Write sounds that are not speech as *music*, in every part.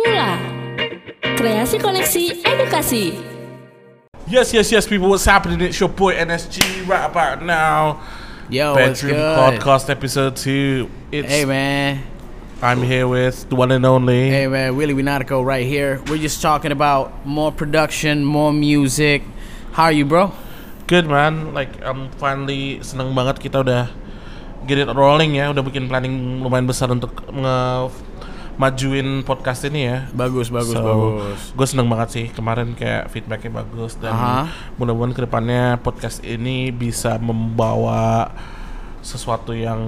Ula Kreasi Koneksi Edukasi Yes, yes, yes, people. What's happening? It's your boy NSG right about now. Yo, what's Bedroom good? Podcast episode two. It's Hey man, I'm here with the one and only. hey man, Willie Winatico right here. We're just talking about more production, more music. How are you, bro? Good man. Like I'm finally seneng banget kita udah get it rolling ya. Udah bikin planning lumayan besar untuk nge majuin podcast ini ya. Bagus, bagus, So, bagus. Gue seneng banget sih kemarin kayak feedbacknya bagus dan Aha. mudah-mudahan ke depannya podcast ini bisa membawa sesuatu yang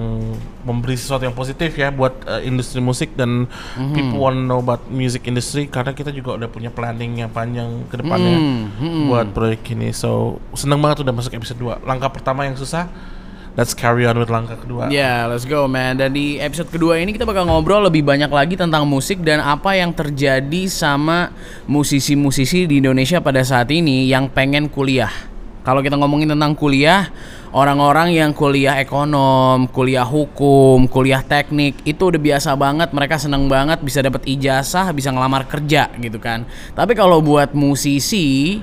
memberi sesuatu yang positif ya buat uh, industri musik dan Mhm. people want to know about music industry karena kita juga udah punya planning yang panjang ke depannya Mhm, mhm. buat proyek ini. So seneng banget udah masuk episode 2. Langkah pertama yang susah, let's carry on with langkah kedua. Ya, let's go man. Dan di episode kedua ini kita bakal ngobrol lebih banyak lagi tentang musik dan apa yang terjadi sama musisi-musisi di Indonesia pada saat ini yang pengen kuliah. Kalau kita ngomongin tentang kuliah, orang-orang yang kuliah ekonom, kuliah hukum, kuliah teknik itu udah biasa banget, mereka seneng banget bisa dapat ijazah, bisa ngelamar kerja gitu kan. Tapi kalau buat musisi,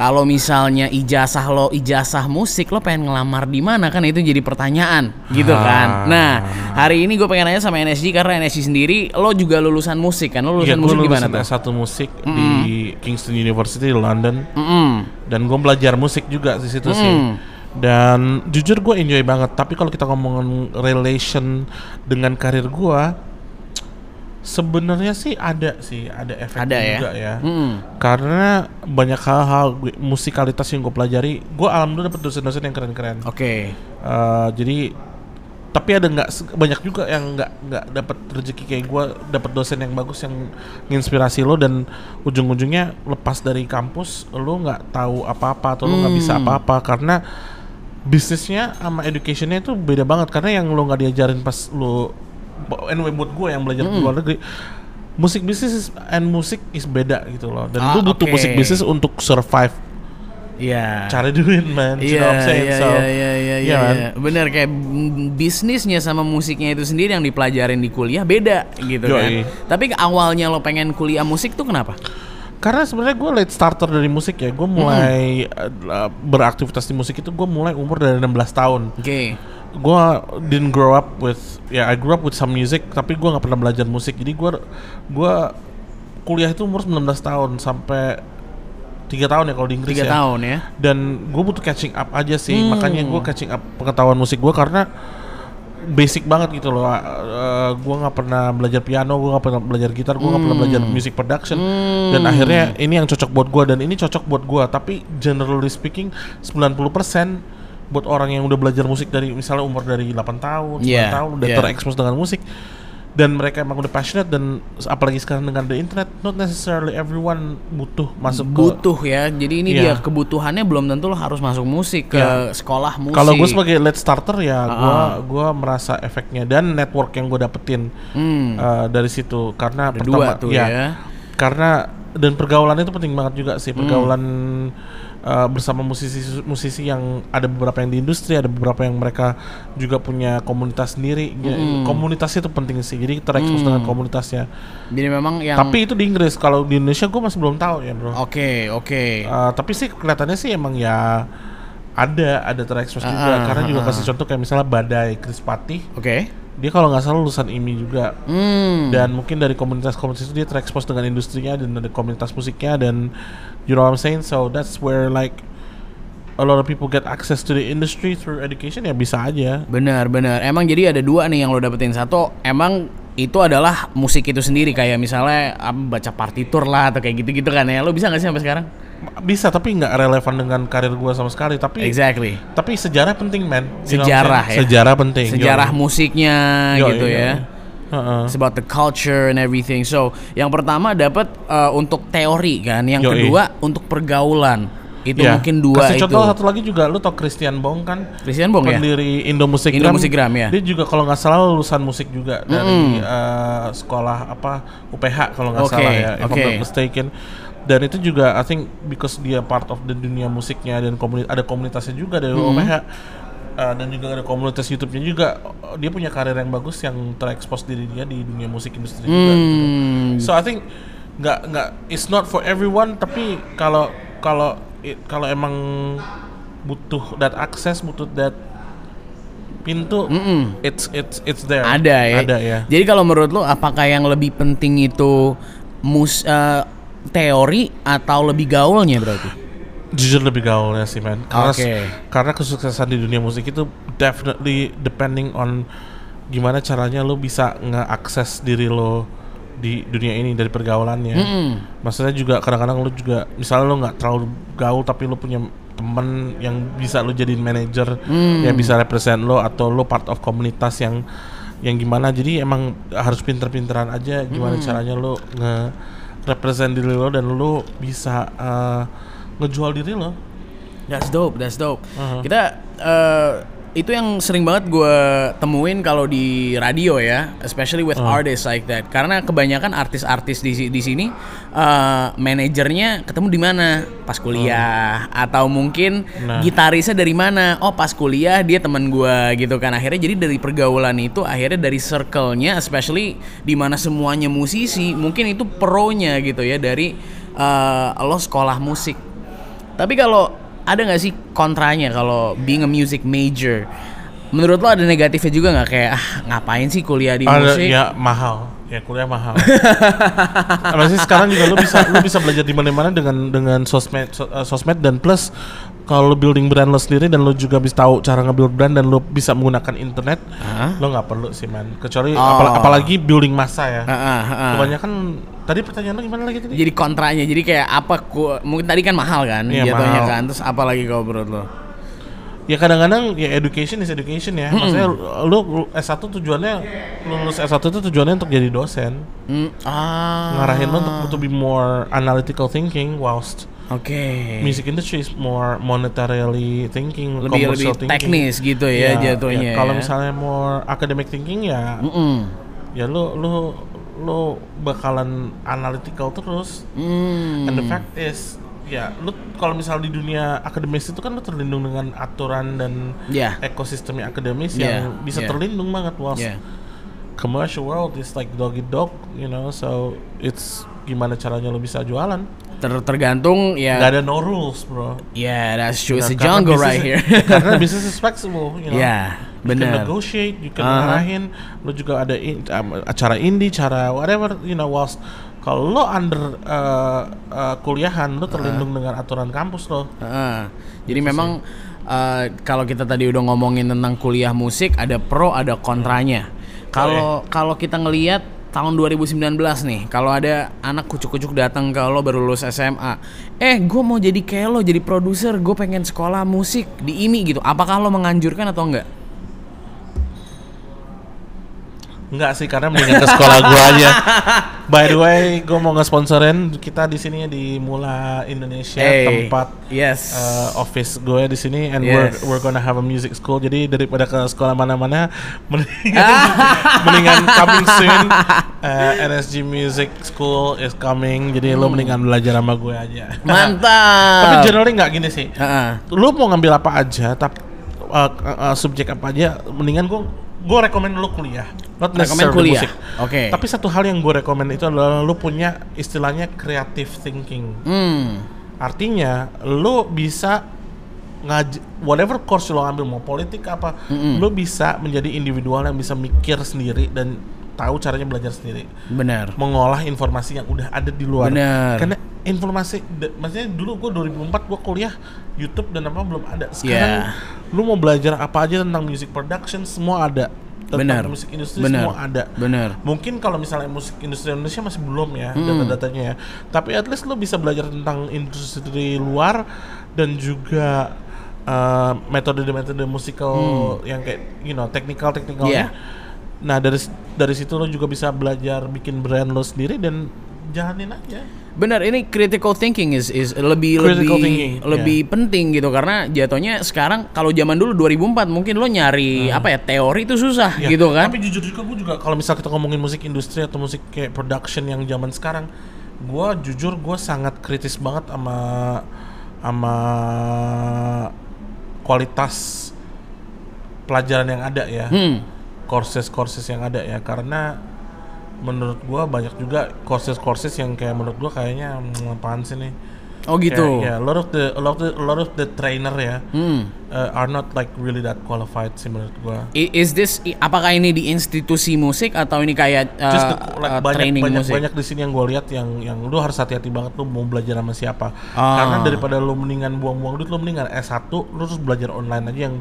kalau misalnya ijazah lo ijazah musik lo pengen ngelamar di mana kan itu jadi pertanyaan gitu Ah. kan. Nah hari ini gue pengen nanya sama NSG karena NSG sendiri lo juga lulusan musik kan lo Iya, lulusan gue musik di lulusan mana tuh? S1 musik di Kingston University di London. Mm-mm. dan gue belajar musik juga di situ sih Hmm. dan jujur gue enjoy banget tapi kalau kita ngomongin relation dengan karir gue sebenarnya sih ada sih ada efek Ada ya? juga ya Mm-mm. karena banyak hal-hal musikalitas yang gue pelajari gue alhamdulillah dapet dosen-dosen yang keren-keren Oke. Eh, jadi tapi ada nggak banyak juga yang nggak nggak dapat rezeki kayak gue dapat dosen yang bagus yang nginspirasi lo dan ujung-ujungnya lepas dari kampus lo nggak tahu apa-apa atau lo nggak bisa Hmm. apa-apa karena bisnisnya sama educationnya itu beda banget karena yang lo nggak diajarin pas lo anyway buat gue yang belajar di Hmm. luar negeri musik bisnis is- and musik is beda gitu loh dan Ah, gue butuh oke. musik bisnis untuk survive Iya. cari duit man you know Iya, what I'm saying? iya, So, iya, iya, iya, yeah, iya, iya. Bener kayak mm, bisnisnya sama musiknya itu sendiri yang dipelajarin di kuliah beda gitu Yoi. kan. Tapi awalnya lo pengen kuliah musik tuh kenapa? Karena sebenarnya gue late starter dari musik ya. Gue mulai uh, beraktivitas di musik itu gue mulai umur dari 16 tahun. Oke. Gue didn't grow up with ya I grew up with some music tapi gue nggak pernah belajar musik. Jadi gue gua kuliah itu umur 19 tahun sampai tiga tahun ya kalau di Inggris Tiga ya. tahun ya. Dan gue butuh catching up aja sih. Hmm. Makanya gue catching up pengetahuan musik gue karena basic banget gitu loh. Uh, gue nggak pernah belajar piano, gue nggak pernah belajar gitar, gue nggak pernah Hmm. belajar music production. Dan akhirnya ini yang cocok buat gue dan ini cocok buat gue. Tapi generally speaking 90% buat orang yang udah belajar musik dari misalnya umur dari 8 tahun, 9 Yeah, tahun udah yeah. terekspos dengan musik dan mereka emang udah passionate dan apalagi sekarang dengan the internet not necessarily everyone butuh masuk ke butuh ya. Jadi ini Iya. dia kebutuhannya belum tentu lo harus masuk musik ke Iya. sekolah musik. Kalau gue sebagai late starter ya, gue Ah. gua merasa efeknya dan network yang gue dapetin Hmm. uh, dari situ karena Ada pertama dua tuh ya. karena dan pergaulan itu penting banget juga sih pergaulan uh, bersama musisi musisi yang ada beberapa yang di industri, ada beberapa yang mereka juga punya komunitas sendiri. Ya, Komunitas itu penting sih, jadi terekspos dengan komunitasnya. Jadi memang yang Tapi itu di Inggris, kalau di Indonesia gue masih belum tahu ya bro. Oke, oke. Uh, tapi sih kelihatannya sih emang ya ada ada terekspos Ah, juga ah, karena juga ah, kasih contoh kayak misalnya Badai Krispati Oke. Dia kalau nggak salah lulusan IMI juga Hmm. dan mungkin dari komunitas-komunitas itu dia terekspos dengan industrinya dan ada komunitas musiknya dan you know what I'm saying so that's where like a lot of people get access to the industry through education ya bisa aja Benar, benar. Emang jadi ada dua nih yang lo dapetin. Satu, emang itu adalah musik itu sendiri kayak misalnya baca partitur lah atau kayak gitu-gitu kan ya. Lo bisa nggak sih sampai sekarang? Bisa tapi nggak relevan dengan karir gua sama sekali tapi Exactly. tapi sejarah penting man You know Sejarah ya. sejarah penting Sejarah Yoi. musiknya Yoi, gitu yoi. ya. Heeh. It's about the culture and everything. So, yang pertama dapat uh, untuk teori kan, yang Yoi. kedua untuk pergaulan. Itu Ya, mungkin dua kasih itu. contoh satu lagi juga lu tau Christian Bong kan Christian Bong ya? pendiri Indo Musik Indo Musikgram, ya. dia juga kalau nggak salah lulusan musik juga dari eh, sekolah apa UPH kalau nggak Oke, salah ya if. I'm not mistaken dan itu juga I think because dia part of the dunia musiknya dan ada komunitasnya juga dari UPH Uh, dan juga ada komunitas YouTube-nya juga uh, dia punya karir yang bagus yang terekspos diri dia di dunia musik industri juga. gitu. Hmm. So I think nggak nggak it's not for everyone tapi kalau kalau kalau emang butuh that access butuh that pintu it's it's it's there Ada ya. ada ya Jadi kalau menurut lo apakah yang lebih penting itu mus eh, teori atau lebih gaulnya berarti? jujur lebih gaul ya sih man karena Oke. karena kesuksesan di dunia musik itu definitely depending on gimana caranya lo bisa ngeakses diri lo di dunia ini dari pergaulannya. Maksudnya juga kadang-kadang lo juga misalnya lo nggak terlalu gaul tapi lo punya temen yang bisa lo jadiin manajer yang bisa represent lo atau lo part of komunitas yang yang gimana. Jadi emang harus pinter-pinteran aja gimana caranya lo nge represent diri lo dan lo bisa uh, ngejual diri lo That's dope, that's dope. Uh-huh. Kita eh, itu yang sering banget gue temuin kalau di radio ya, especially with Uh. artists like that. Karena kebanyakan artis-artis di di sini eh, manajernya ketemu di mana? Pas kuliah atau mungkin Uh. Nah. gitarisnya dari mana? Oh pas kuliah dia teman gue gitu kan. Akhirnya jadi dari pergaulan itu akhirnya dari circle-nya, especially di mana semuanya musisi, mungkin itu pro-nya gitu ya dari eh, lo sekolah musik. Tapi kalau ada nggak sih kontranya kalau being a music major? Menurut lo ada negatifnya juga nggak kayak ah ngapain sih kuliah di ada musik? ya mahal ya kuliah mahal Maksudnya sekarang juga lu bisa lu bisa belajar di mana-mana dengan dengan sosmed so- eh, sosmed dan plus kalau lu building brand lo sendiri dan lu juga bisa tahu cara nge-build brand dan lu bisa menggunakan internet Hah? lo nggak perlu sih man kecuali Oh. apal- apalagi building masa ya Ah, ah, ah. kebanyakan tadi pertanyaan lo gimana lagi tadi Jadi kontranya, jadi kayak apa? Ku, mungkin tadi kan mahal kan, Iya, jatuhnya mahal. kan. Terus apa lagi kalau menurut lo? ya kadang-kadang ya education is education ya maksudnya lu, lu S1 tujuannya lulus S1 itu tujuannya untuk jadi dosen Hmm, ah, ngarahin lo untuk to be more analytical thinking whilst Oke. music industry is more monetarily thinking, Lebih lebih thinking. teknis gitu ya, jatuhnya. Kalau ya. misalnya more academic thinking ya, Mm-mm. ya lu lu lu bakalan analytical terus. Hmm. And the fact is, ya lu kalau misalnya di dunia akademis itu kan lu terlindung dengan aturan dan Ya. ekosistemnya akademis Yeah, yang bisa yeah. terlindung banget. Whilst Yeah. commercial world is like dog eat dog, you know, so it's gimana caranya lu bisa jualan. Ter- tergantung ya. Gak ada no rules, bro. Yeah, that's true. It's a karena jungle right bisnis- here. *laughs* karena business is flexible, you know. Ya, You can benar. negotiate, you can Uh-huh. ngarahin, lu juga ada in- um, acara indie, cara whatever, you know, whilst kalau lo under uh, uh, kuliahan, lo terlindung dengan aturan kampus lo. Heeh. Jadi memang eh, kalau kita tadi udah ngomongin tentang kuliah musik ada pro ada kontranya. Kalau kalau kita ngelihat tahun 2019 nih, kalau ada anak kucuk-kucuk datang ke lo baru lulus SMA, eh gue mau jadi kayak lo jadi produser, gue pengen sekolah musik di IMI gitu. Apakah lo menganjurkan atau enggak? Enggak sih, karena mendingan ke sekolah gua *laughs* aja. By the way, gua mau nge-sponsorin kita di sini di Mula Indonesia Hey, tempat yes. uh, office gue di sini and Yes. we're we're gonna have a music school jadi daripada ke sekolah mana-mana *laughs* mendingan *laughs* mendingan coming soon uh, NSG Music School is coming jadi lo mendingan belajar sama gue aja tapi Mantap. generally nggak gini sih Heeh. lo mau ngambil apa aja tapi uh, uh, subjek apa aja mendingan gue gue rekomend lo kuliah not necessarily kuliah. musik Oke. tapi satu hal yang gue rekomend itu adalah lo punya istilahnya creative thinking Hmm. Artinya lo bisa ngaj whatever course lo ambil mau politik apa, lo bisa menjadi individual yang bisa mikir sendiri dan tahu caranya belajar sendiri, Benar. mengolah informasi yang udah ada di luar. Benar. Karena informasi, maksudnya dulu gue 2004 gue kuliah YouTube dan apa belum ada. Sekarang Yeah. lo mau belajar apa aja tentang music production semua ada. Tentang Benar. musik industri Benar. semua ada. Benar. Mungkin kalau misalnya musik industri Indonesia masih belum ya data-datanya ya. Tapi at least lo bisa belajar tentang industri luar dan juga uh, metode-metode musikal yang kayak you know technical technicalnya. Iya. Nah dari dari situ lo juga bisa belajar bikin brand lo sendiri dan jalanin aja. Benar, ini critical thinking is is lebih Critical lebih thinking, lebih penting gitu. Karena jatuhnya sekarang kalau zaman dulu 2004 mungkin lo nyari apa ya teori itu susah Ya, gitu kan. Tapi jujur juga gue juga kalau misal kita ngomongin musik industri atau musik kayak production yang zaman sekarang, gue jujur gue sangat kritis banget sama sama kualitas pelajaran yang ada ya. Hmm. courses-courses yang ada ya. Karena menurut gua banyak juga courses-courses yang kayak menurut gua kayaknya hmm, apaan sih nih Oh gitu. Ya a lot of the a lot of the, a lot of the trainer ya Hmm. uh, are not like really that qualified sih menurut gua I- Is this apakah ini di institusi musik atau ini kayak uh, just the, like uh, banyak training banyak musik? banyak di sini yang gue lihat yang yang lu harus hati-hati banget lu mau belajar sama siapa Ah. karena daripada lu mendingan buang-buang duit lu mendingan S1 lu terus belajar online aja yang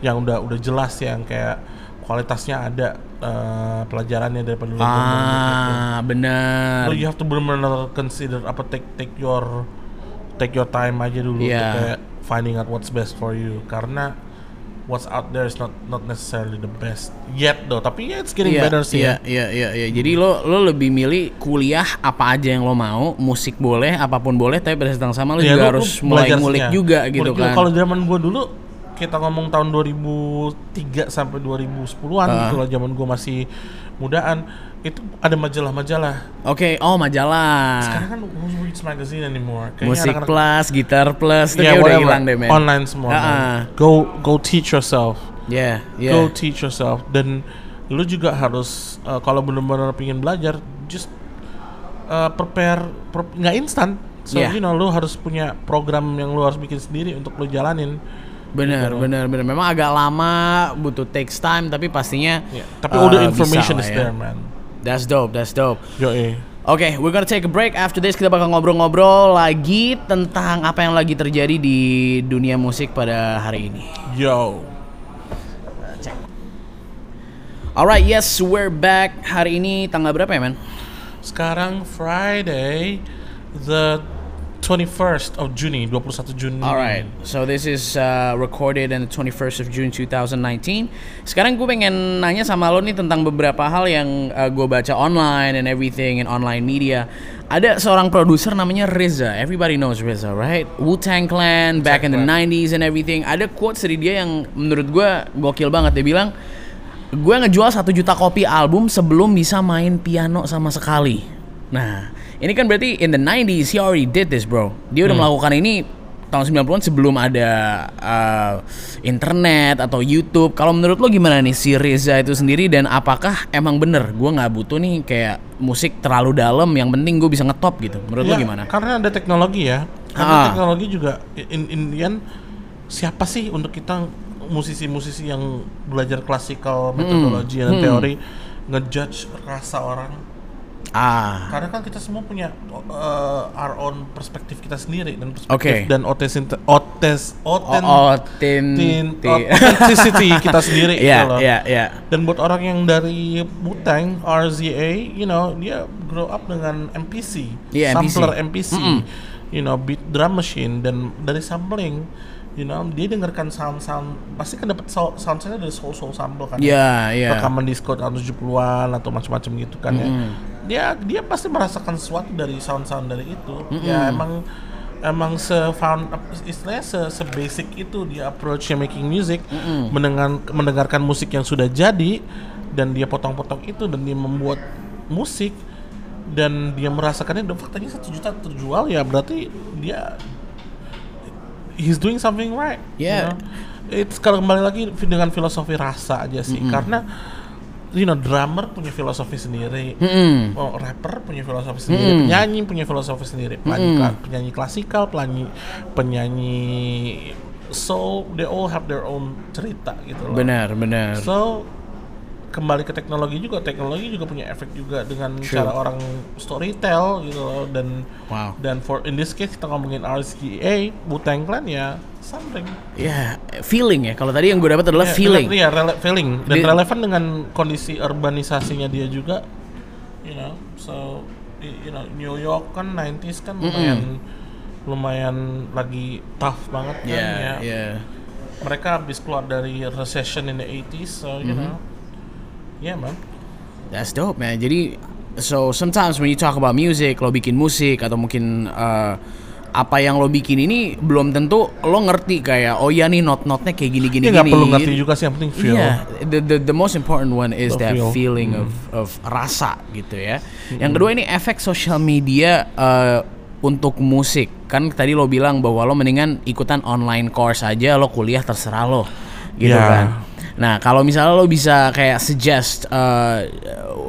yang udah udah jelas ya yang kayak kualitasnya ada eh, pelajarannya daripada lu buang-buang duit gitu. Ah, benar. Lu you have to benar-benar consider apa take take your take your time aja dulu Iya. untuk kayak finding out what's best for you karena what's out there is not not necessarily the best yet though tapi ya it's getting Iya, better sih ya. iya, iya, iya. Jadi lo lo lebih milih kuliah apa aja yang lo mau, musik boleh, apa pun boleh, tapi pada saat yang sama lo Ya, juga lu- harus mulai ngulik ya. juga gitu juga. kan. Kalau zaman gua dulu kita ngomong tahun 2003 sampai 2010-an Ah. gitu lah zaman gua masih mudaan itu ada majalah-majalah. Oke, oh majalah. Sekarang kan who reads magazine anymore? Kayaknya Musik anak-anak- plus, gitar plus, itu Yeah, udah hilang deh men. Online semua. Man. ah. Go go teach yourself. Yeah, yeah. Go teach yourself dan lu juga harus uh, kalau benar-benar pengen belajar just uh, prepare pre- nggak instan. So Yeah. you know lu harus punya program yang lu harus bikin sendiri untuk lu jalanin. Bener, Gitu. bener, bener. Memang agak lama, butuh takes time, tapi pastinya. Yeah. Tapi uh, all the bisa information is ya. there, man. That's dope, that's dope. Yo, eh. Oke, we're gonna take a break. After this kita bakal ngobrol-ngobrol lagi tentang apa yang lagi terjadi di dunia musik pada hari ini. Yo. Alright, yes, we're back. Hari ini tanggal berapa ya, men? Sekarang Friday the 21st of Juni, 21 Juni. Alright, so this is uh, recorded on the 21st of June 2019. Sekarang gue pengen nanya sama lo nih tentang beberapa hal yang uh, gue baca online and everything in online media. Ada seorang produser namanya Reza. Everybody knows Reza, right? Wu-Tang Clan back in the 90s and everything. Ada quotes dari dia yang menurut gue gokil banget. Dia bilang, gue ngejual satu juta kopi album sebelum bisa main piano sama sekali. Nah, ini kan berarti in the 90s he already did this, bro. Dia udah melakukan ini tahun 90-an sebelum ada uh, internet atau YouTube. Kalau menurut lo gimana nih si Reza itu sendiri dan apakah emang bener gue nggak butuh nih kayak musik terlalu dalam, yang penting gue bisa ngetop gitu. Menurut lo Ya, gimana? Karena ada teknologi ya. Ah. Karena teknologi juga in, in the end, siapa sih untuk kita musisi-musisi yang belajar klasikal metodologi dan teori ngejudge rasa orang? Ah, Karena kan kita semua punya uh, our own perspektif kita sendiri dan perspektif dan otes otes oten authenticity kita sendiri *laughs* gitu Iya, loh. iya, iya. Dan buat orang yang dari Wu-Tang, RZA, you know, dia grow up dengan MPC, MPC. sampler MPC, Mm-mm. you know, beat drum machine dan dari sampling, you know, dia dengarkan sound-sound, pasti kan dapat sound soundnya dari soul-soul sample kan. Iya, iya. Rekaman disco tahun 70-an atau macam-macam gitu kan ya. Dia dia pasti merasakan sesuatu dari sound-sound dari itu. Ya emang emang se found istilahnya se, se basic itu dia approachnya making music mendengar mendengarkan musik yang sudah jadi dan dia potong-potong itu dan dia membuat musik dan dia merasakannya dan faktanya satu juta terjual ya berarti dia he's doing something right you Yeah. know. it's kalau kembali lagi dengan filosofi rasa aja sih karena you know drummer punya filosofi sendiri Mm-mm. Oh, rapper punya filosofi sendiri, penyanyi punya filosofi sendiri, penyanyi, kla- penyanyi klasikal, penyanyi penyanyi soul, they all have their own cerita gitu loh. Benar, benar. So kembali ke teknologi juga, teknologi juga punya efek juga dengan True. cara orang storytell gitu loh dan Wow. dan for in this case kita ngomongin RZA, Wu-Tang Clan ya something. Ya, feeling ya. Kalau tadi yang gue dapat adalah Ya, feeling. Iya, rele- feeling dan Di- relevan dengan kondisi urbanisasinya dia juga. You know, so you know New York kan 90s kan lumayan lumayan lagi tough banget kan Ya, ya. ya. Mereka habis keluar dari recession in the 80s, so you know. Yeah, man. That's dope, man. Jadi, so sometimes when you talk about music, lo bikin musik atau mungkin uh, apa yang lo bikin ini belum tentu lo ngerti kayak oh ya nih not-notnya kayak gini gini Dia nggak perlu ngerti juga sih yang penting feel. Iya, the, the the most important one is The that feel. feeling of of rasa gitu ya. Yang kedua ini efek sosial media uh, untuk musik. Kan tadi lo bilang bahwa lo mendingan ikutan online course aja, lo kuliah terserah lo. Gitu Ya. kan. Nah, kalau misalnya lo bisa kayak suggest, uh,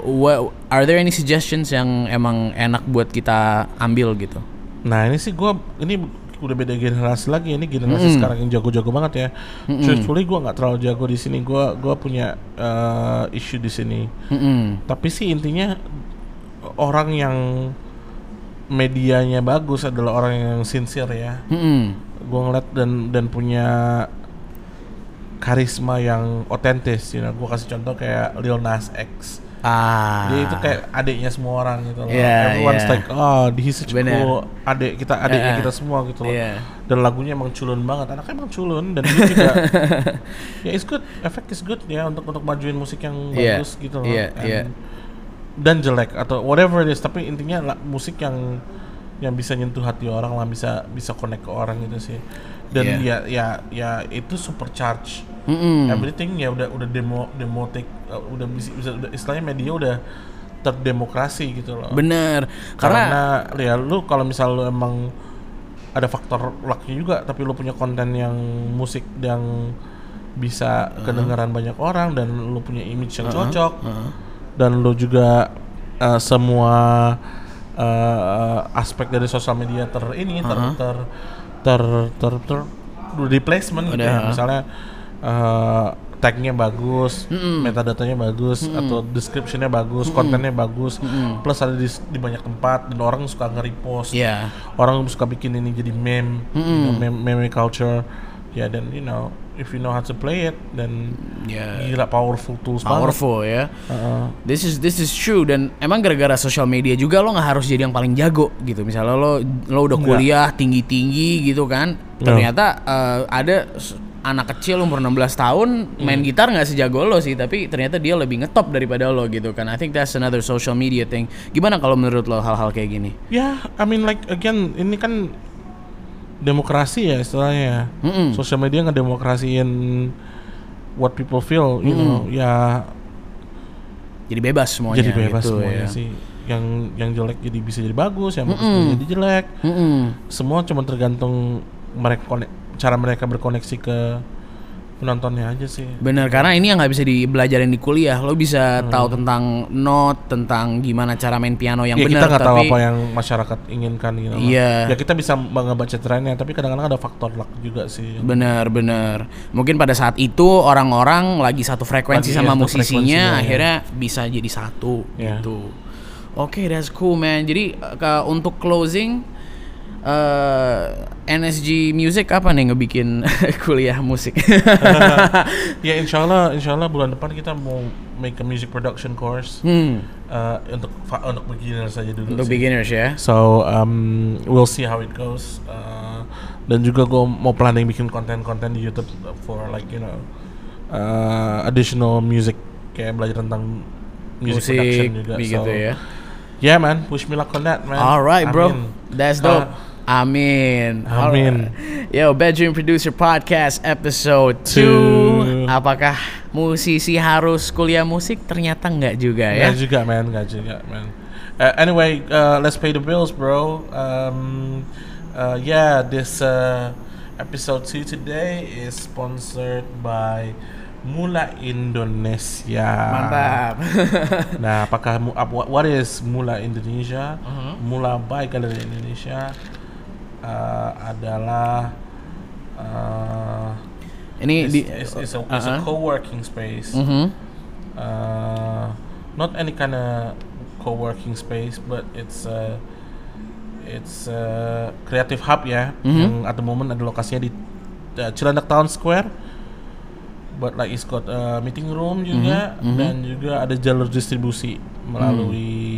what, are there any suggestions yang emang enak buat kita ambil gitu? Nah ini sih gue ini udah beda generasi lagi ini generasi sekarang yang jago-jago banget ya. Truthfully gue nggak terlalu jago di sini. Gue gua punya uh, issue di sini. Mm-mm. Tapi sih intinya orang yang medianya bagus adalah orang yang sincere ya. Mm-mm. Gue ngeliat dan dan punya karisma yang otentis. You know, gue kasih contoh kayak Lil Nas X. Ah. Dia itu kayak adiknya semua orang gitu loh. Iya, Everyone's iya. like, oh, he's such cool adik kita, adiknya Iya. kita semua gitu loh. Iya. Dan lagunya emang culun banget. Anaknya emang culun dan dia juga, *laughs* ya it's good, efek is good ya untuk untuk majuin musik yang Iya, bagus gitu loh. And- iya. Dan jelek atau whatever it is, tapi intinya lah, musik yang yang bisa nyentuh hati orang lah, bisa bisa connect ke orang gitu sih. Dan Iya. ya ya ya itu supercharge Mm-mm. everything ya udah udah demo demotik uh, udah bisa, udah istilahnya media udah terdemokrasi gitu loh Bener. Karena, karena, ya lu kalau misal lu emang ada faktor lucknya juga tapi lu punya konten yang musik yang bisa kedengaran banyak orang dan lu punya image yang cocok dan lu juga uh, semua uh, aspek dari sosial media ter ini ter ter ter ter, ter, di placement gitu ya. Udah. misalnya uh, tagnya bagus, metadatanya bagus, atau descriptionnya bagus, kontennya bagus, plus ada di, di banyak tempat dan orang suka nge-repost, Iya. orang suka bikin ini jadi meme, you know, meme, meme culture, ya dan you know if you know how to play it dan Ya. gila powerful tools banget. powerful ya. Heeh. This is this is true dan emang gara-gara sosial media juga lo nggak harus jadi yang paling jago gitu. Misalnya lo lo udah kuliah tinggi-tinggi gitu kan. Ternyata eh, ada s- anak kecil umur 16 tahun main Hmm. gitar nggak sejago lo sih, tapi ternyata dia lebih ngetop daripada lo gitu kan. I think that's another social media thing. Gimana kalau menurut lo hal-hal kayak gini? Ya, I mean like again ini kan demokrasi ya istilahnya. Mm-mm. Sosial media ngedemokrasiin what people feel, you know. Ya Jadi bebas semuanya jadi bebas gitu semuanya ya. sih. Yang yang jelek jadi bisa jadi bagus, yang bagus bisa jadi jelek. Mm-mm. Semua cuma tergantung mereka konek, cara mereka berkoneksi ke penontonnya aja sih. Bener karena ini yang nggak bisa dibelajarin di kuliah. Lo bisa Hmm. tahu tentang not, tentang gimana cara main piano yang ya benar. kita nggak tahu apa yang masyarakat inginkan gitu. Iya. Ya kita bisa ngebaca trennya, tapi kadang-kadang ada faktor luck juga sih. Bener bener. Mungkin pada saat itu orang-orang lagi satu frekuensi Lagi sama satu musisinya, frekuensinya, ya. akhirnya bisa jadi satu Ya. gitu. Oke, that's cool man. Jadi eh, ke, untuk closing eh NSG Music apa nih ngebikin *laughs* kuliah musik? *laughs* ya insya Allah, insya Allah bulan depan kita mau make a music production course hmm, uh, untuk untuk beginners saja dulu. untuk sih. beginners ya. So um, we'll see how it goes. Uh, dan juga gue mau planning bikin konten-konten di YouTube for like you know uh, additional music kayak belajar tentang music, production juga. begitu so, ya. Yeah man, wish me luck on that man. Alright, bro. That's Uh, dope. Amin. Amin. Yo, Bedroom Producer Podcast episode 2. Two. Apakah musisi harus kuliah musik? Ternyata enggak juga ya. Nggak juga man, nggak juga man. Uh, anyway, uh, let's pay the bills, bro. Um, uh, yeah, this uh, episode two today is sponsored by Mula Indonesia. Mantap. *laughs* Nah, apakah ap- what- what is Mula Indonesia? Uh-huh. Mula by Galeri Indonesia uh, adalah uh, Ini is, di is, is a, is a Uh-huh. co-working space. Mhm. Uh, not any kind of co-working space, but it's a it's a creative hub ya. Mhm. Yang at the moment ada lokasinya di uh, Cilandak Town Square. But like it's got a meeting room juga Mhm, mhm. dan juga ada jalur distribusi melalui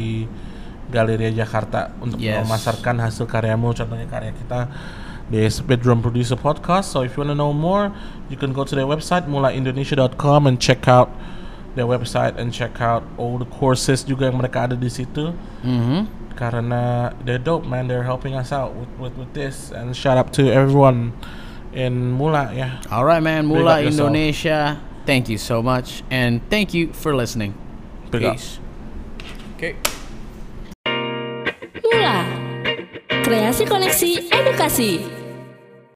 Galeria Jakarta untuk Yes. memasarkan hasil karyamu, contohnya karya kita di Bedroom Producer Podcast. So if you want to know more, you can go to their website mulaindonesia.com and check out their website and check out all the courses juga yang mereka ada di situ. Mhm. Karena they're dope man, they're helping us out with with, with this and shout out to everyone in Mula ya. Alright man, Mula up yourself. Indonesia. Thank you so much and thank you for listening. Big up. Peace. Okay. Kreasi koneksi edukasi.